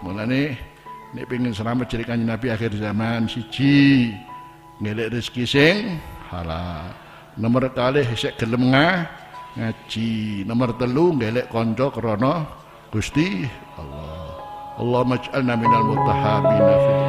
Mulane nek pengen selamat jadi kanjeng Nabi akhir zaman siji ngelek rezeki sing halal. Nomor kali sik gelem ngaji. Nomor telu ngelek kanca krana Gusti Allah. Allahumma ij'alna minal mutahabina fil